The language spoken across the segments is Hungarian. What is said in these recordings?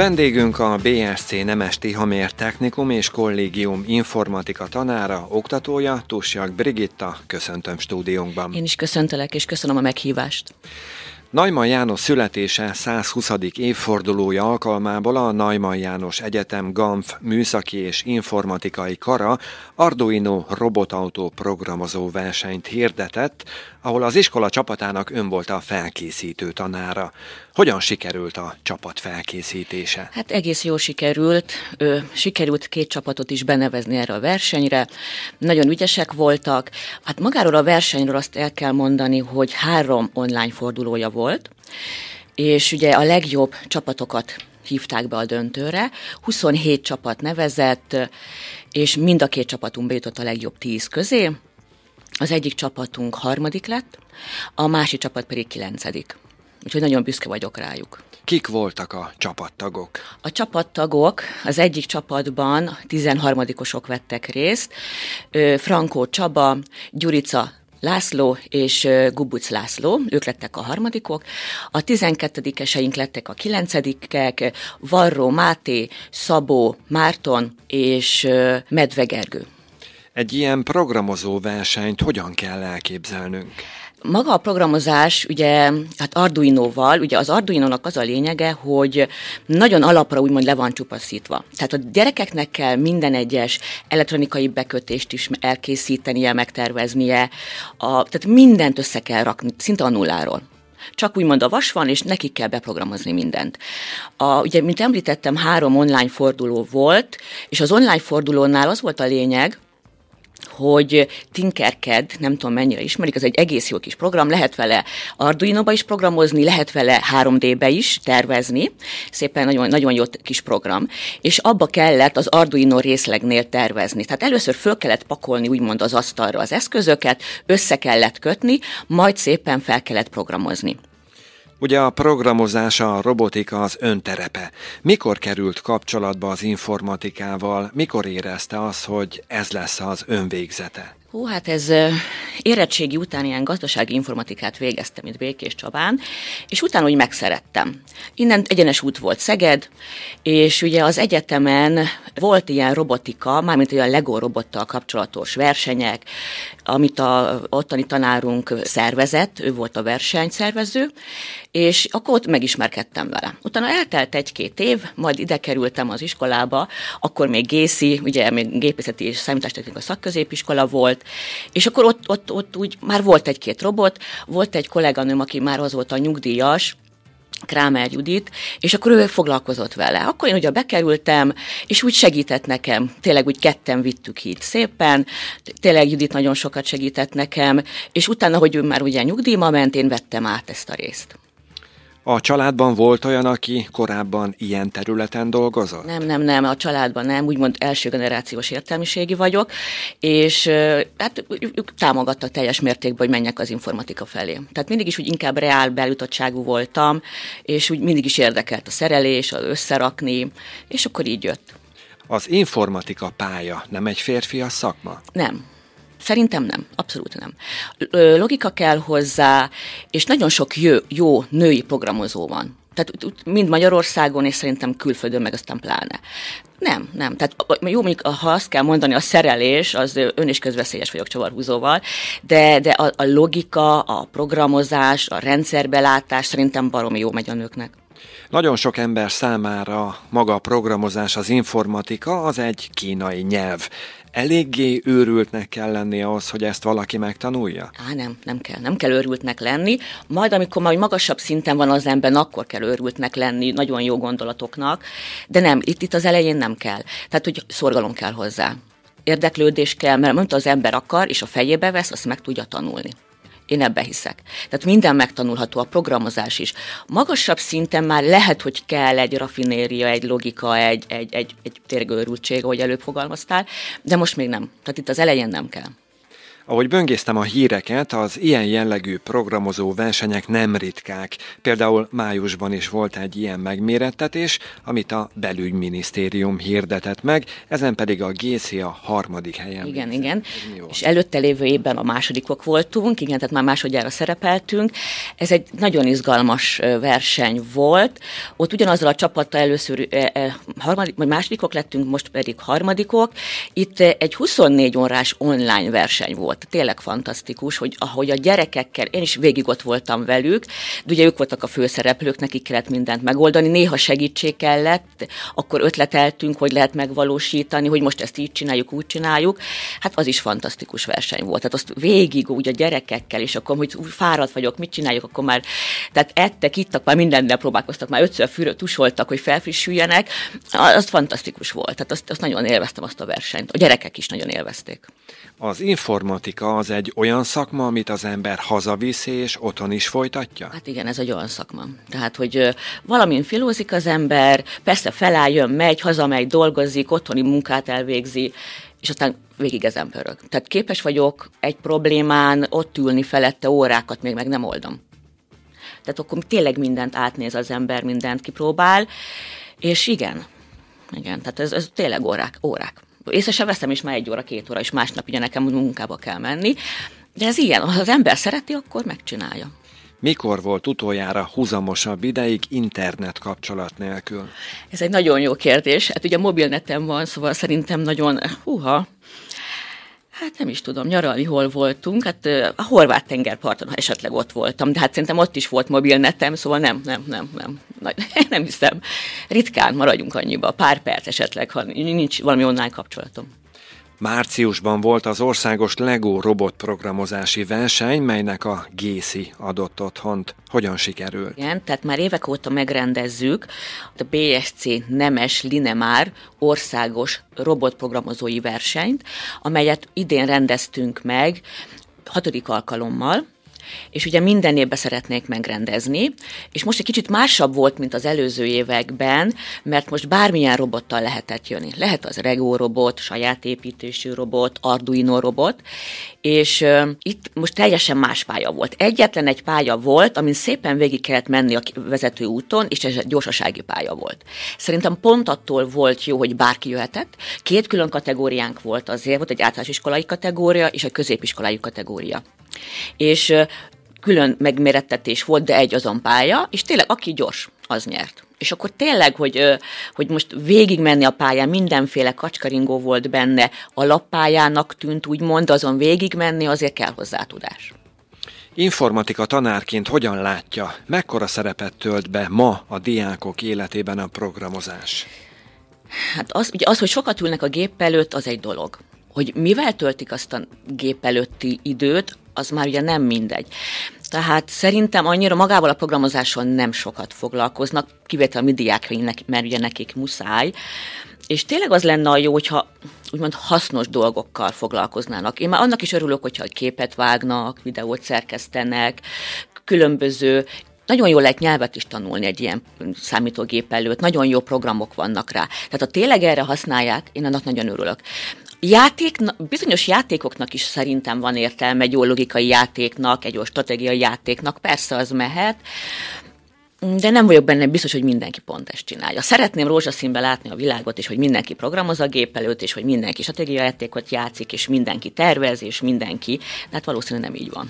Vendégünk a BSC Nemes Tihamér Technikum és Kollégium informatika tanára, oktatója, Tusjak Brigitta. Köszöntöm stúdiónkban. Én is köszöntelek, és köszönöm a meghívást. Najman János születése 120. évfordulója alkalmából a Najman János Egyetem GAMF műszaki és informatikai kara Arduino robotautó programozó versenyt hirdetett, ahol az iskola csapatának ön volt a felkészítő tanára. Hogyan sikerült a csapat felkészítése? Hát egész jól sikerült. Sikerült két csapatot is benevezni erre a versenyre. Nagyon ügyesek voltak. Hát magáról a versenyről azt el kell mondani, hogy három online fordulója volt, és ugye a legjobb csapatokat hívták be a döntőre. 27 csapat nevezett, és mind a két csapatunk bejutott a legjobb 10 közé. Az egyik csapatunk harmadik lett, a másik csapat pedig kilencedik. Úgyhogy nagyon büszke vagyok rájuk. Kik voltak a csapattagok? A csapattagok az egyik csapatban 13-osok vettek részt. Frankó Csaba, Gyurica László és Gubuc László, ők lettek a harmadikok. A 12-eseink lettek a kilencedikek, Varró Máté, Szabó Márton és Medve Gergő. Egy ilyen programozó versenyt hogyan kell elképzelnünk? Maga a programozás, ugye, hát Arduino-val, ugye az Arduino-nak az a lényege, hogy nagyon alapra úgymond le van csupaszítva. Tehát a gyerekeknek kell minden egyes elektronikai bekötést is elkészítenie, megterveznie, a, tehát mindent össze kell rakni, szinte a nulláról. Csak úgymond a vas van, és nekik kell beprogramozni mindent. A, ugye, mint említettem, három online forduló volt, és az online fordulónál az volt a lényeg, hogy Tinkercad, nem tudom mennyire ismerik, az egy egész jó kis program, lehet vele Arduino-ba is programozni, lehet vele 3D-be is tervezni, szépen nagyon, nagyon jó kis program, és abba kellett az Arduino részlegnél tervezni. Tehát először föl kellett pakolni úgymond az asztalra az eszközöket, össze kellett kötni, majd szépen fel kellett programozni. Ugye a programozás, a robotika az önterepe. Mikor került kapcsolatba az informatikával, mikor érezte az, hogy ez lesz az önvégzete? Hú, hát ez érettségi után ilyen gazdasági informatikát végeztem itt Békés Csabán, és utána úgy megszerettem. Innen egyenes út volt Szeged, és ugye az egyetemen volt ilyen robotika, mármint olyan Lego robottal kapcsolatos versenyek, amit a ottani tanárunk szervezett, ő volt a versenyszervező, és akkor ott megismerkedtem vele. Utána eltelt egy-két év, majd ide kerültem az iskolába, akkor még Gészi, ugye még gépészeti és számítástechnika szakközépiskola volt, és akkor ott, ott, ott úgy már volt egy-két robot, volt egy kolléganőm, aki már az volt a nyugdíjas, Krámer Judit, és akkor ő foglalkozott vele. Akkor én ugye bekerültem, és úgy segített nekem, tényleg úgy ketten vittük itt szépen, tényleg Judit nagyon sokat segített nekem, és utána, hogy ő már ugye nyugdíjma ment, én vettem át ezt a részt. A családban volt olyan, aki korábban ilyen területen dolgozott? Nem, nem, nem, a családban nem, úgymond első generációs értelmiségi vagyok, és hát ők támogattak teljes mértékben, hogy menjek az informatika felé. Tehát mindig is úgy inkább reál bejutottságú voltam, és úgy mindig is érdekelt a szerelés, az összerakni, és akkor így jött. Az informatika pálya nem egy férfi a szakma? Nem. Szerintem nem, abszolút nem. Logika kell hozzá, és nagyon sok jó, jó női programozó van. Tehát mind Magyarországon, és szerintem külföldön meg aztán pláne. Nem, nem. Tehát jó, mondjuk, ha azt kell mondani, a szerelés, az ön is közveszélyes vagyok csavarhúzóval, de, de a, a logika, a programozás, a rendszerbelátás szerintem baromi jó megy a nőknek. Nagyon sok ember számára maga a programozás, az informatika az egy kínai nyelv eléggé őrültnek kell lenni ahhoz, hogy ezt valaki megtanulja? Á, nem, nem kell. Nem kell őrültnek lenni. Majd, amikor majd magasabb szinten van az ember, akkor kell őrültnek lenni, nagyon jó gondolatoknak. De nem, itt, itt az elején nem kell. Tehát, hogy szorgalom kell hozzá. Érdeklődés kell, mert amit az ember akar, és a fejébe vesz, azt meg tudja tanulni. Én ebbe hiszek. Tehát minden megtanulható, a programozás is. Magasabb szinten már lehet, hogy kell egy rafinéria, egy logika, egy, egy, egy, egy térgőrültség, ahogy előbb fogalmaztál, de most még nem. Tehát itt az elején nem kell. Ahogy böngésztem a híreket, az ilyen jellegű programozó versenyek nem ritkák. Például májusban is volt egy ilyen megmérettetés, amit a belügyminisztérium hirdetett meg, ezen pedig a GCA harmadik helyen. Igen, végzett. igen. És előtte lévő évben a másodikok voltunk, igen, tehát már másodjára szerepeltünk. Ez egy nagyon izgalmas verseny volt. Ott ugyanazzal a csapattal először eh, harmadik, vagy másodikok lettünk, most pedig harmadikok. Itt egy 24 órás online verseny volt volt. Tényleg fantasztikus, hogy ahogy a gyerekekkel, én is végig ott voltam velük, de ugye ők voltak a főszereplők, nekik kellett mindent megoldani, néha segítség kellett, akkor ötleteltünk, hogy lehet megvalósítani, hogy most ezt így csináljuk, úgy csináljuk. Hát az is fantasztikus verseny volt. Tehát azt végig úgy a gyerekekkel, és akkor, hogy fáradt vagyok, mit csináljuk, akkor már, tehát ettek, ittak, már mindennel próbálkoztak, már ötször fűrő tusoltak, hogy felfrissüljenek. Az fantasztikus volt. Tehát azt, azt nagyon élveztem azt a versenyt. A gyerekek is nagyon élvezték. Az informatika az egy olyan szakma, amit az ember hazavisz és otthon is folytatja? Hát igen, ez egy olyan szakma. Tehát, hogy valamin filózik az ember, persze feláll, megy, hazamegy, dolgozik, otthoni munkát elvégzi, és aztán végig ezen pörög. Tehát képes vagyok egy problémán ott ülni felette órákat, még meg nem oldom. Tehát akkor tényleg mindent átnéz az ember, mindent kipróbál, és igen, igen, tehát ez, ez tényleg órák, órák észre sem veszem, és már egy óra, két óra, és másnap ugye nekem munkába kell menni. De ez ilyen, ha az ember szereti, akkor megcsinálja. Mikor volt utoljára húzamosabb ideig internet kapcsolat nélkül? Ez egy nagyon jó kérdés. Hát ugye mobilnetem van, szóval szerintem nagyon, húha, Hát nem is tudom, nyaralni hol voltunk, hát a horvát tengerparton esetleg ott voltam, de hát szerintem ott is volt mobilnetem, szóval nem, nem, nem, nem, nem hiszem. Ritkán maradjunk annyiba, pár perc esetleg, ha nincs valami online kapcsolatom. Márciusban volt az országos LEGO robotprogramozási verseny, melynek a Gészi adott otthont. Hogyan sikerült? Igen, tehát már évek óta megrendezzük a BSC Nemes Linemár országos robotprogramozói versenyt, amelyet idén rendeztünk meg hatodik alkalommal, és ugye minden évben szeretnék megrendezni, és most egy kicsit másabb volt, mint az előző években, mert most bármilyen robottal lehetett jönni. Lehet az Rego robot, saját építésű robot, Arduino robot, és uh, itt most teljesen más pálya volt. Egyetlen egy pálya volt, amin szépen végig kellett menni a vezető úton, és ez gyorsasági pálya volt. Szerintem pont attól volt jó, hogy bárki jöhetett. Két külön kategóriánk volt azért, volt egy általános iskolai kategória és egy középiskolai kategória. És külön megmérettetés volt, de egy azon pálya, és tényleg aki gyors, az nyert. És akkor tényleg, hogy, hogy most végigmenni a pályán, mindenféle kacskaringó volt benne, a lappájának tűnt úgymond, azon végigmenni azért kell hozzá tudás. Informatika tanárként hogyan látja, mekkora szerepet tölt be ma a diákok életében a programozás? Hát az, ugye az, hogy sokat ülnek a gép előtt, az egy dolog hogy mivel töltik azt a gép előtti időt, az már ugye nem mindegy. Tehát szerintem annyira magával a programozáson nem sokat foglalkoznak, kivétel a mi diákjainknak, mert ugye nekik muszáj. És tényleg az lenne a jó, hogyha úgymond hasznos dolgokkal foglalkoznának. Én már annak is örülök, hogyha képet vágnak, videót szerkesztenek, különböző nagyon jól lehet nyelvet is tanulni egy ilyen számítógép előtt, nagyon jó programok vannak rá. Tehát ha tényleg erre használják, én annak nagyon örülök. Játék, bizonyos játékoknak is szerintem van értelme, egy jó logikai játéknak, egy jó stratégiai játéknak, persze az mehet, de nem vagyok benne biztos, hogy mindenki pont ezt csinálja. Szeretném rózsaszínbe látni a világot, és hogy mindenki programoz a gép előtt, és hogy mindenki stratégiai játékot játszik, és mindenki tervez, és mindenki, de hát valószínűleg nem így van.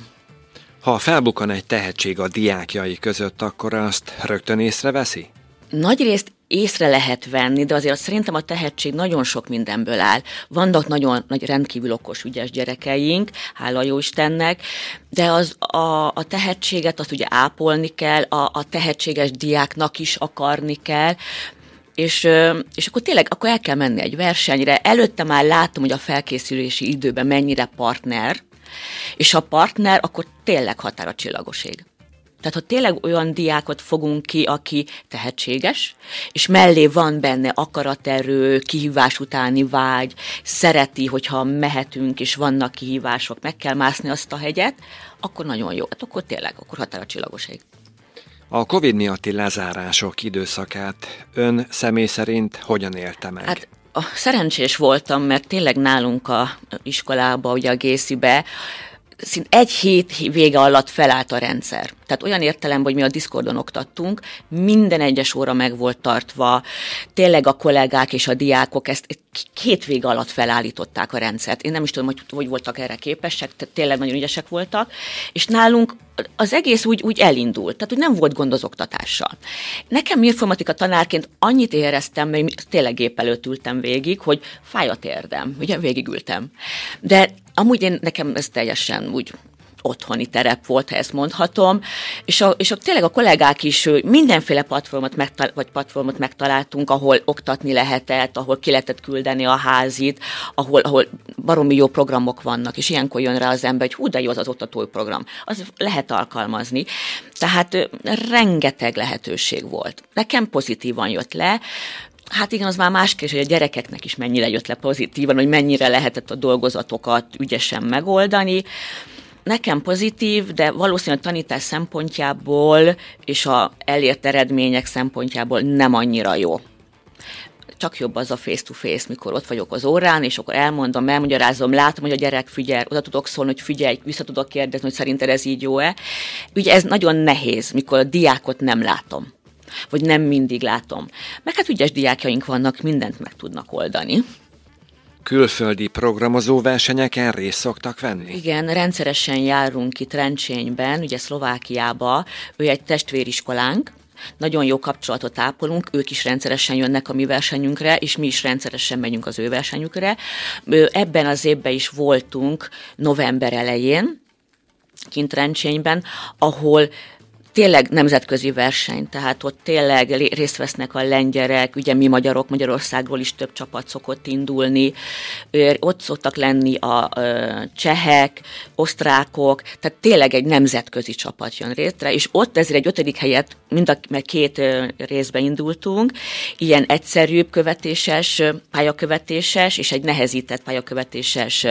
Ha felbukkan egy tehetség a diákjai között, akkor azt rögtön észreveszi? Nagy részt észre lehet venni, de azért szerintem a tehetség nagyon sok mindenből áll. Vannak nagyon nagy rendkívül okos, ügyes gyerekeink, hála jó Istennek, de az, a, a tehetséget azt ugye ápolni kell, a, a tehetséges diáknak is akarni kell, és, és akkor tényleg akkor el kell menni egy versenyre. Előtte már látom, hogy a felkészülési időben mennyire partner, és ha partner, akkor tényleg határa csillagoség. Tehát, ha tényleg olyan diákot fogunk ki, aki tehetséges, és mellé van benne akaraterő, kihívás utáni vágy, szereti, hogyha mehetünk, és vannak kihívások, meg kell mászni azt a hegyet, akkor nagyon jó. Hát akkor tényleg, akkor határa csillagoség. A Covid miatti lezárások időszakát ön személy szerint hogyan élte meg? Hát a szerencsés voltam, mert tényleg nálunk a iskolába, ugye a Gészibe, szint egy hét vége alatt felállt a rendszer. Tehát olyan értelemben, hogy mi a Discordon oktattunk, minden egyes óra meg volt tartva, tényleg a kollégák és a diákok ezt két vége alatt felállították a rendszert. Én nem is tudom, hogy hogy voltak erre képesek, tehát tényleg nagyon ügyesek voltak, és nálunk az egész úgy, úgy elindult, tehát hogy nem volt gond az oktatással. Nekem informatika tanárként annyit éreztem, mert tényleg gép előtt ültem végig, hogy fáj a térdem, ugye végigültem. De amúgy én, nekem ez teljesen úgy otthoni terep volt, ha ezt mondhatom, és, a, és a, tényleg a kollégák is mindenféle platformot, megtal- vagy platformot megtaláltunk, ahol oktatni lehetett, ahol ki lehetett küldeni a házit, ahol, ahol baromi jó programok vannak, és ilyenkor jön rá az ember, hogy hú, de jó az az oktatói program. Az lehet alkalmazni. Tehát rengeteg lehetőség volt. Nekem pozitívan jött le, Hát igen, az már más kérdés, hogy a gyerekeknek is mennyire jött le pozitívan, hogy mennyire lehetett a dolgozatokat ügyesen megoldani. Nekem pozitív, de valószínűleg a tanítás szempontjából és a elért eredmények szempontjából nem annyira jó csak jobb az a face-to-face, mikor ott vagyok az órán, és akkor elmondom, elmagyarázom, látom, hogy a gyerek figyel, oda tudok szólni, hogy figyelj, vissza tudok kérdezni, hogy szerinted ez így jó-e. Ugye ez nagyon nehéz, mikor a diákot nem látom vagy nem mindig látom. Meg hát ügyes diákjaink vannak, mindent meg tudnak oldani. Külföldi programozó versenyeken részt szoktak venni? Igen, rendszeresen járunk itt Rencsényben, ugye Szlovákiába, ő egy testvériskolánk, nagyon jó kapcsolatot ápolunk, ők is rendszeresen jönnek a mi versenyünkre, és mi is rendszeresen megyünk az ő versenyükre. Ebben az évben is voltunk november elején, kint Rencsényben, ahol tényleg nemzetközi verseny, tehát ott tényleg részt vesznek a lengyerek, ugye mi magyarok Magyarországról is több csapat szokott indulni, ott szoktak lenni a csehek, osztrákok, tehát tényleg egy nemzetközi csapat jön részre, és ott ezért egy ötödik helyet, mind a mert két részbe indultunk, ilyen egyszerűbb követéses, pályakövetéses és egy nehezített pályakövetéses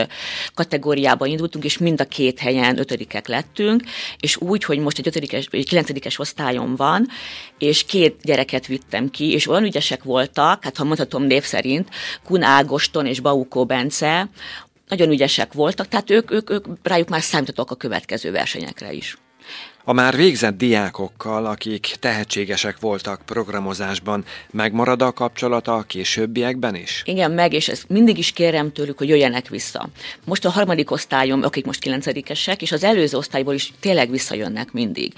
kategóriában indultunk, és mind a két helyen ötödikek lettünk, és úgy, hogy most egy ötödik 9-es osztályom van, és két gyereket vittem ki, és olyan ügyesek voltak, hát ha mondhatom név szerint, Kun Ágoston és Baukó Bence, nagyon ügyesek voltak, tehát ők, ők, ők rájuk már számítottak a következő versenyekre is. A már végzett diákokkal, akik tehetségesek voltak programozásban, megmarad a kapcsolata a későbbiekben is? Igen, meg, és ezt mindig is kérem tőlük, hogy jöjjenek vissza. Most a harmadik osztályom, akik most kilencedikesek, és az előző osztályból is tényleg visszajönnek mindig.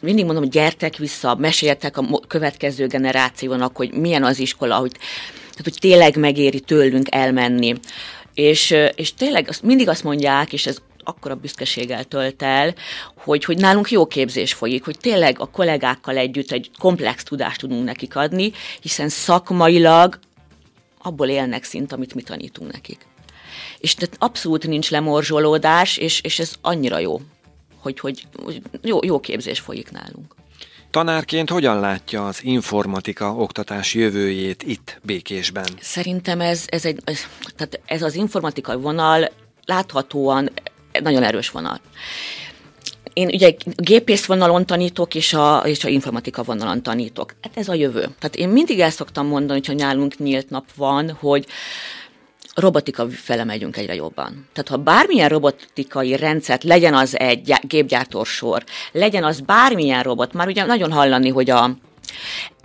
Mindig mondom, hogy gyertek vissza, meséltek a következő generációnak, hogy milyen az iskola, hogy, tehát, hogy tényleg megéri tőlünk elmenni. És, és tényleg azt, mindig azt mondják, és ez akkora büszkeséggel tölt el, hogy, hogy nálunk jó képzés folyik, hogy tényleg a kollégákkal együtt egy komplex tudást tudunk nekik adni, hiszen szakmailag abból élnek szint, amit mi tanítunk nekik. És tehát abszolút nincs lemorzsolódás, és, és ez annyira jó, hogy, hogy, jó, jó képzés folyik nálunk. Tanárként hogyan látja az informatika oktatás jövőjét itt Békésben? Szerintem ez, ez, egy, ez, tehát ez az informatikai vonal láthatóan nagyon erős vonal. Én ugye gépész vonalon tanítok, és a, és a informatika vonalon tanítok. Hát ez a jövő. Tehát én mindig el szoktam mondani, hogyha nálunk nyílt nap van, hogy robotika fele megyünk egyre jobban. Tehát ha bármilyen robotikai rendszert, legyen az egy gépgyártósor, legyen az bármilyen robot, már ugye nagyon hallani, hogy a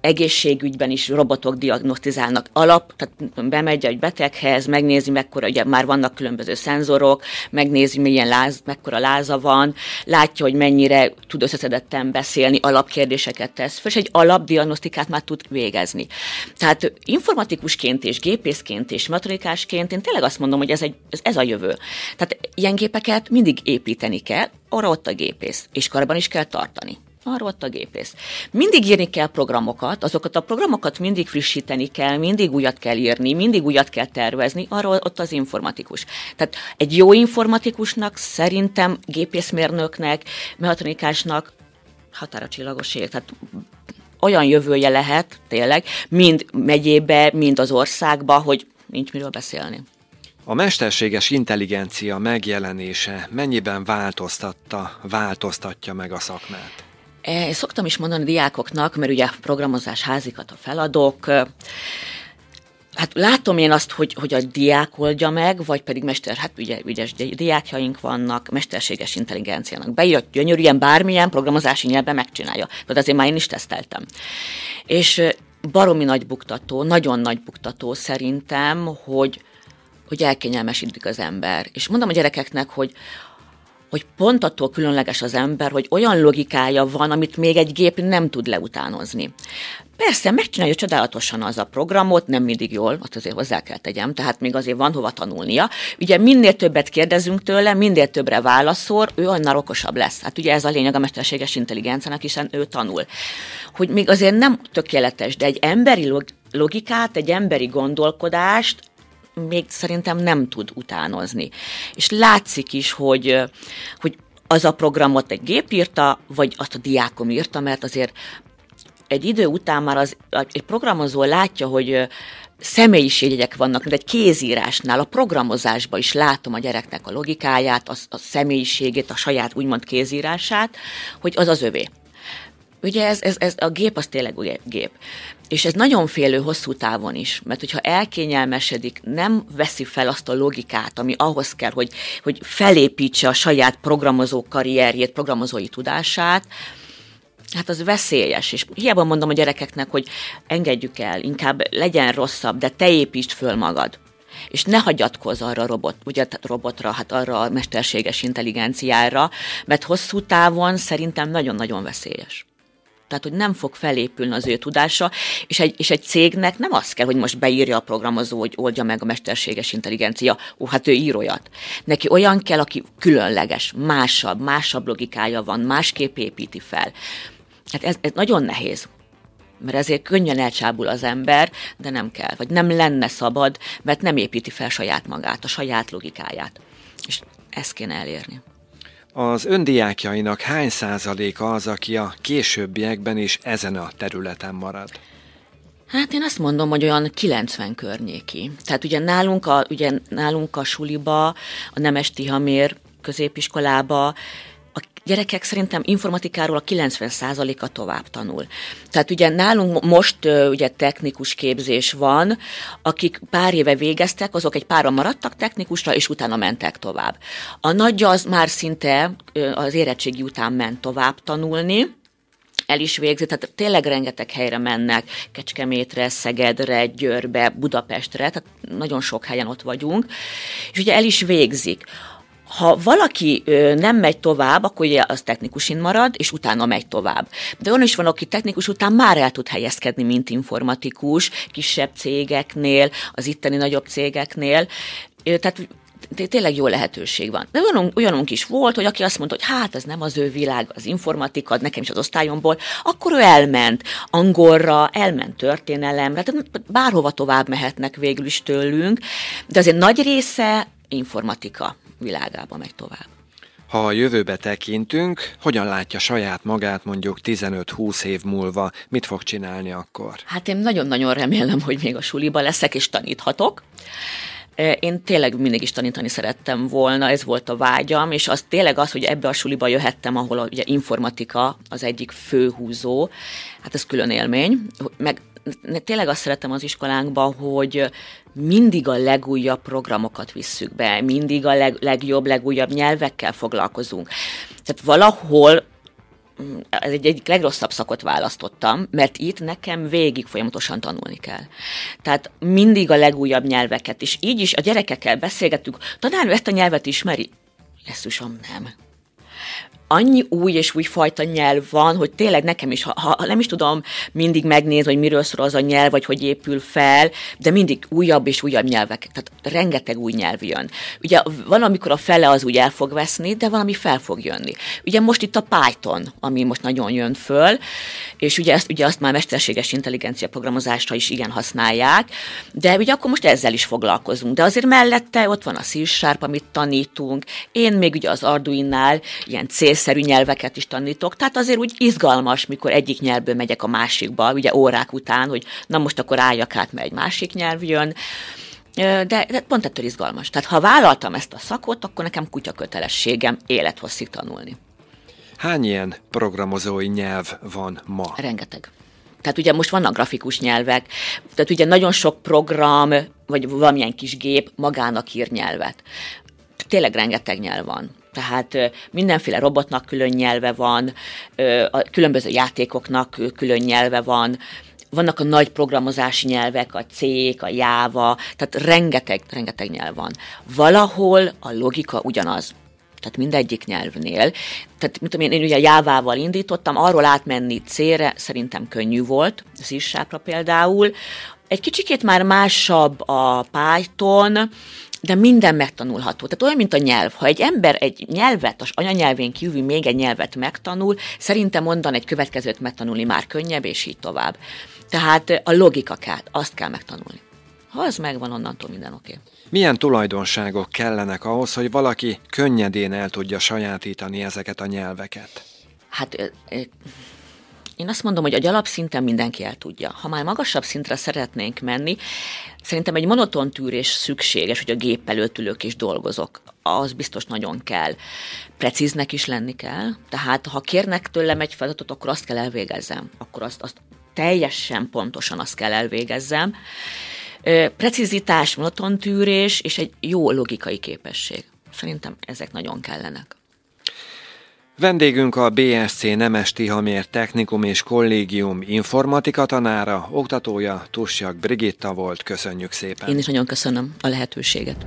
egészségügyben is robotok diagnosztizálnak alap, tehát bemegy egy beteghez, megnézi, mekkora, ugye már vannak különböző szenzorok, megnézi, milyen láz, mekkora láza van, látja, hogy mennyire tud összeszedetten beszélni, alapkérdéseket tesz, és egy alapdiagnosztikát már tud végezni. Tehát informatikusként és gépészként és matrikásként én tényleg azt mondom, hogy ez, egy, ez, ez a jövő. Tehát ilyen gépeket mindig építeni kell, arra ott a gépész, és karban is kell tartani arról ott a gépész. Mindig írni kell programokat, azokat a programokat mindig frissíteni kell, mindig újat kell írni, mindig újat kell tervezni, arról ott az informatikus. Tehát egy jó informatikusnak szerintem gépészmérnöknek, mechatronikásnak határa csillagos ég. Tehát olyan jövője lehet tényleg, mind megyébe, mind az országba, hogy nincs miről beszélni. A mesterséges intelligencia megjelenése mennyiben változtatta, változtatja meg a szakmát? Én szoktam is mondani diákoknak, mert ugye programozás házikat a feladok, Hát látom én azt, hogy, hogy a diák oldja meg, vagy pedig mester, hát ugye ügyes diákjaink vannak, mesterséges intelligenciának bejött gyönyörűen bármilyen programozási nyelven megcsinálja. Tehát azért már én is teszteltem. És baromi nagy buktató, nagyon nagy buktató szerintem, hogy, hogy elkényelmesítik az ember. És mondom a gyerekeknek, hogy hogy pont attól különleges az ember, hogy olyan logikája van, amit még egy gép nem tud leutánozni. Persze, megcsinálja csodálatosan az a programot, nem mindig jól, azt azért hozzá kell tegyem, tehát még azért van hova tanulnia. Ugye minél többet kérdezünk tőle, minél többre válaszol, ő annál okosabb lesz. Hát ugye ez a lényeg a mesterséges intelligenciának, hiszen ő tanul. Hogy még azért nem tökéletes, de egy emberi logikát, egy emberi gondolkodást még szerintem nem tud utánozni. És látszik is, hogy, hogy az a programot egy gép írta, vagy azt a diákom írta, mert azért egy idő után már az, egy programozó látja, hogy személyiségjegyek vannak, mint egy kézírásnál, a programozásban is látom a gyereknek a logikáját, a, a személyiségét, a saját úgymond kézírását, hogy az az övé. Ugye ez, ez, ez a gép az tényleg ugye, gép. És ez nagyon félő hosszú távon is, mert hogyha elkényelmesedik, nem veszi fel azt a logikát, ami ahhoz kell, hogy, hogy felépítse a saját programozó karrierjét, programozói tudását, hát az veszélyes, és hiába mondom a gyerekeknek, hogy engedjük el, inkább legyen rosszabb, de te építsd föl magad. És ne hagyatkozz arra a robot, ugye robotra, hát arra a mesterséges intelligenciára, mert hosszú távon szerintem nagyon-nagyon veszélyes tehát hogy nem fog felépülni az ő tudása, és egy, és egy cégnek nem az kell, hogy most beírja a programozó, hogy oldja meg a mesterséges intelligencia, ó, hát ő ír. Neki olyan kell, aki különleges, másabb, másabb logikája van, másképp építi fel. Hát ez, ez nagyon nehéz mert ezért könnyen elcsábul az ember, de nem kell, vagy nem lenne szabad, mert nem építi fel saját magát, a saját logikáját. És ezt kéne elérni. Az öndiákjainak hány százaléka az, aki a későbbiekben is ezen a területen marad? Hát én azt mondom, hogy olyan 90 környéki. Tehát ugye nálunk a, ugye nálunk a suliba, a Nemes Tihamér középiskolába gyerekek szerintem informatikáról a 90%-a tovább tanul. Tehát ugye nálunk most ugye technikus képzés van, akik pár éve végeztek, azok egy pára maradtak technikusra, és utána mentek tovább. A nagy az már szinte az érettségi után ment tovább tanulni, el is végzi, tehát tényleg rengeteg helyre mennek, Kecskemétre, Szegedre, Győrbe, Budapestre, tehát nagyon sok helyen ott vagyunk, és ugye el is végzik ha valaki nem megy tovább, akkor ugye az technikusin marad, és utána megy tovább. De olyan is van, aki technikus után már el tud helyezkedni, mint informatikus, kisebb cégeknél, az itteni nagyobb cégeknél. Tehát tényleg jó lehetőség van. De olyanunk, olyanunk is volt, hogy aki azt mondta, hogy hát ez nem az ő világ, az informatika, nekem is az osztályomból, akkor ő elment angolra, elment történelemre, tehát bárhova tovább mehetnek végül is tőlünk, de azért nagy része informatika világába megy tovább. Ha a jövőbe tekintünk, hogyan látja saját magát mondjuk 15-20 év múlva, mit fog csinálni akkor? Hát én nagyon-nagyon remélem, hogy még a suliba leszek és taníthatok. Én tényleg mindig is tanítani szerettem volna, ez volt a vágyam, és az tényleg az, hogy ebbe a suliba jöhettem, ahol a, ugye informatika az egyik főhúzó, hát ez külön élmény, meg tényleg azt szeretem az iskolánkban, hogy mindig a legújabb programokat visszük be, mindig a leg, legjobb, legújabb nyelvekkel foglalkozunk. Tehát valahol mm, ez egy egyik legrosszabb szakot választottam, mert itt nekem végig folyamatosan tanulni kell. Tehát mindig a legújabb nyelveket, és így is a gyerekekkel beszélgetünk, tanár ezt a nyelvet ismeri? Jesszusom, nem annyi új és új fajta nyelv van, hogy tényleg nekem is, ha, ha nem is tudom mindig megnézni, hogy miről szól az a nyelv, vagy hogy épül fel, de mindig újabb és újabb nyelvek, tehát rengeteg új nyelv jön. Ugye van, amikor a fele az úgy el fog veszni, de valami fel fog jönni. Ugye most itt a Python, ami most nagyon jön föl, és ugye, ezt, ugye azt már mesterséges intelligencia programozásra is igen használják, de ugye akkor most ezzel is foglalkozunk. De azért mellette ott van a C Sharp, amit tanítunk, én még ugye az Arduino-nál ilyen célszerű nyelveket is tanítok, tehát azért úgy izgalmas, mikor egyik nyelvből megyek a másikba, ugye órák után, hogy na most akkor álljak át, mert egy másik nyelv jön, de, de pont ettől izgalmas. Tehát ha vállaltam ezt a szakot, akkor nekem kutya kötelességem élethosszig tanulni. Hány ilyen programozói nyelv van ma? Rengeteg. Tehát ugye most vannak grafikus nyelvek, tehát ugye nagyon sok program, vagy valamilyen kis gép magának ír nyelvet. Tényleg rengeteg nyelv van. Tehát mindenféle robotnak külön nyelve van, a különböző játékoknak külön nyelve van, vannak a nagy programozási nyelvek, a C, a Java, tehát rengeteg, rengeteg nyelv van. Valahol a logika ugyanaz tehát mindegyik nyelvnél. Tehát, mint én, én ugye Jávával indítottam, arról átmenni C-re szerintem könnyű volt, c például. Egy kicsikét már másabb a Python, de minden megtanulható. Tehát olyan, mint a nyelv. Ha egy ember egy nyelvet, az anyanyelvén kívül még egy nyelvet megtanul, szerintem onnan egy következőt megtanulni már könnyebb, és így tovább. Tehát a logika kell, azt kell megtanulni. Ha az megvan, onnantól minden oké. Okay. Milyen tulajdonságok kellenek ahhoz, hogy valaki könnyedén el tudja sajátítani ezeket a nyelveket? Hát én azt mondom, hogy a alapszinten mindenki el tudja. Ha már magasabb szintre szeretnénk menni, szerintem egy monoton tűrés szükséges, hogy a gép előtt ülök és dolgozok. Az biztos nagyon kell. Precíznek is lenni kell. Tehát ha kérnek tőlem egy feladatot, akkor azt kell elvégezzem. Akkor azt, azt teljesen pontosan azt kell elvégezzem. Precizitás, monoton tűrés és egy jó logikai képesség. Szerintem ezek nagyon kellenek. Vendégünk a BSC Nemes Tihamér Technikum és Kollégium informatika tanára, oktatója Tussjak Brigitta volt. Köszönjük szépen. Én is nagyon köszönöm a lehetőséget.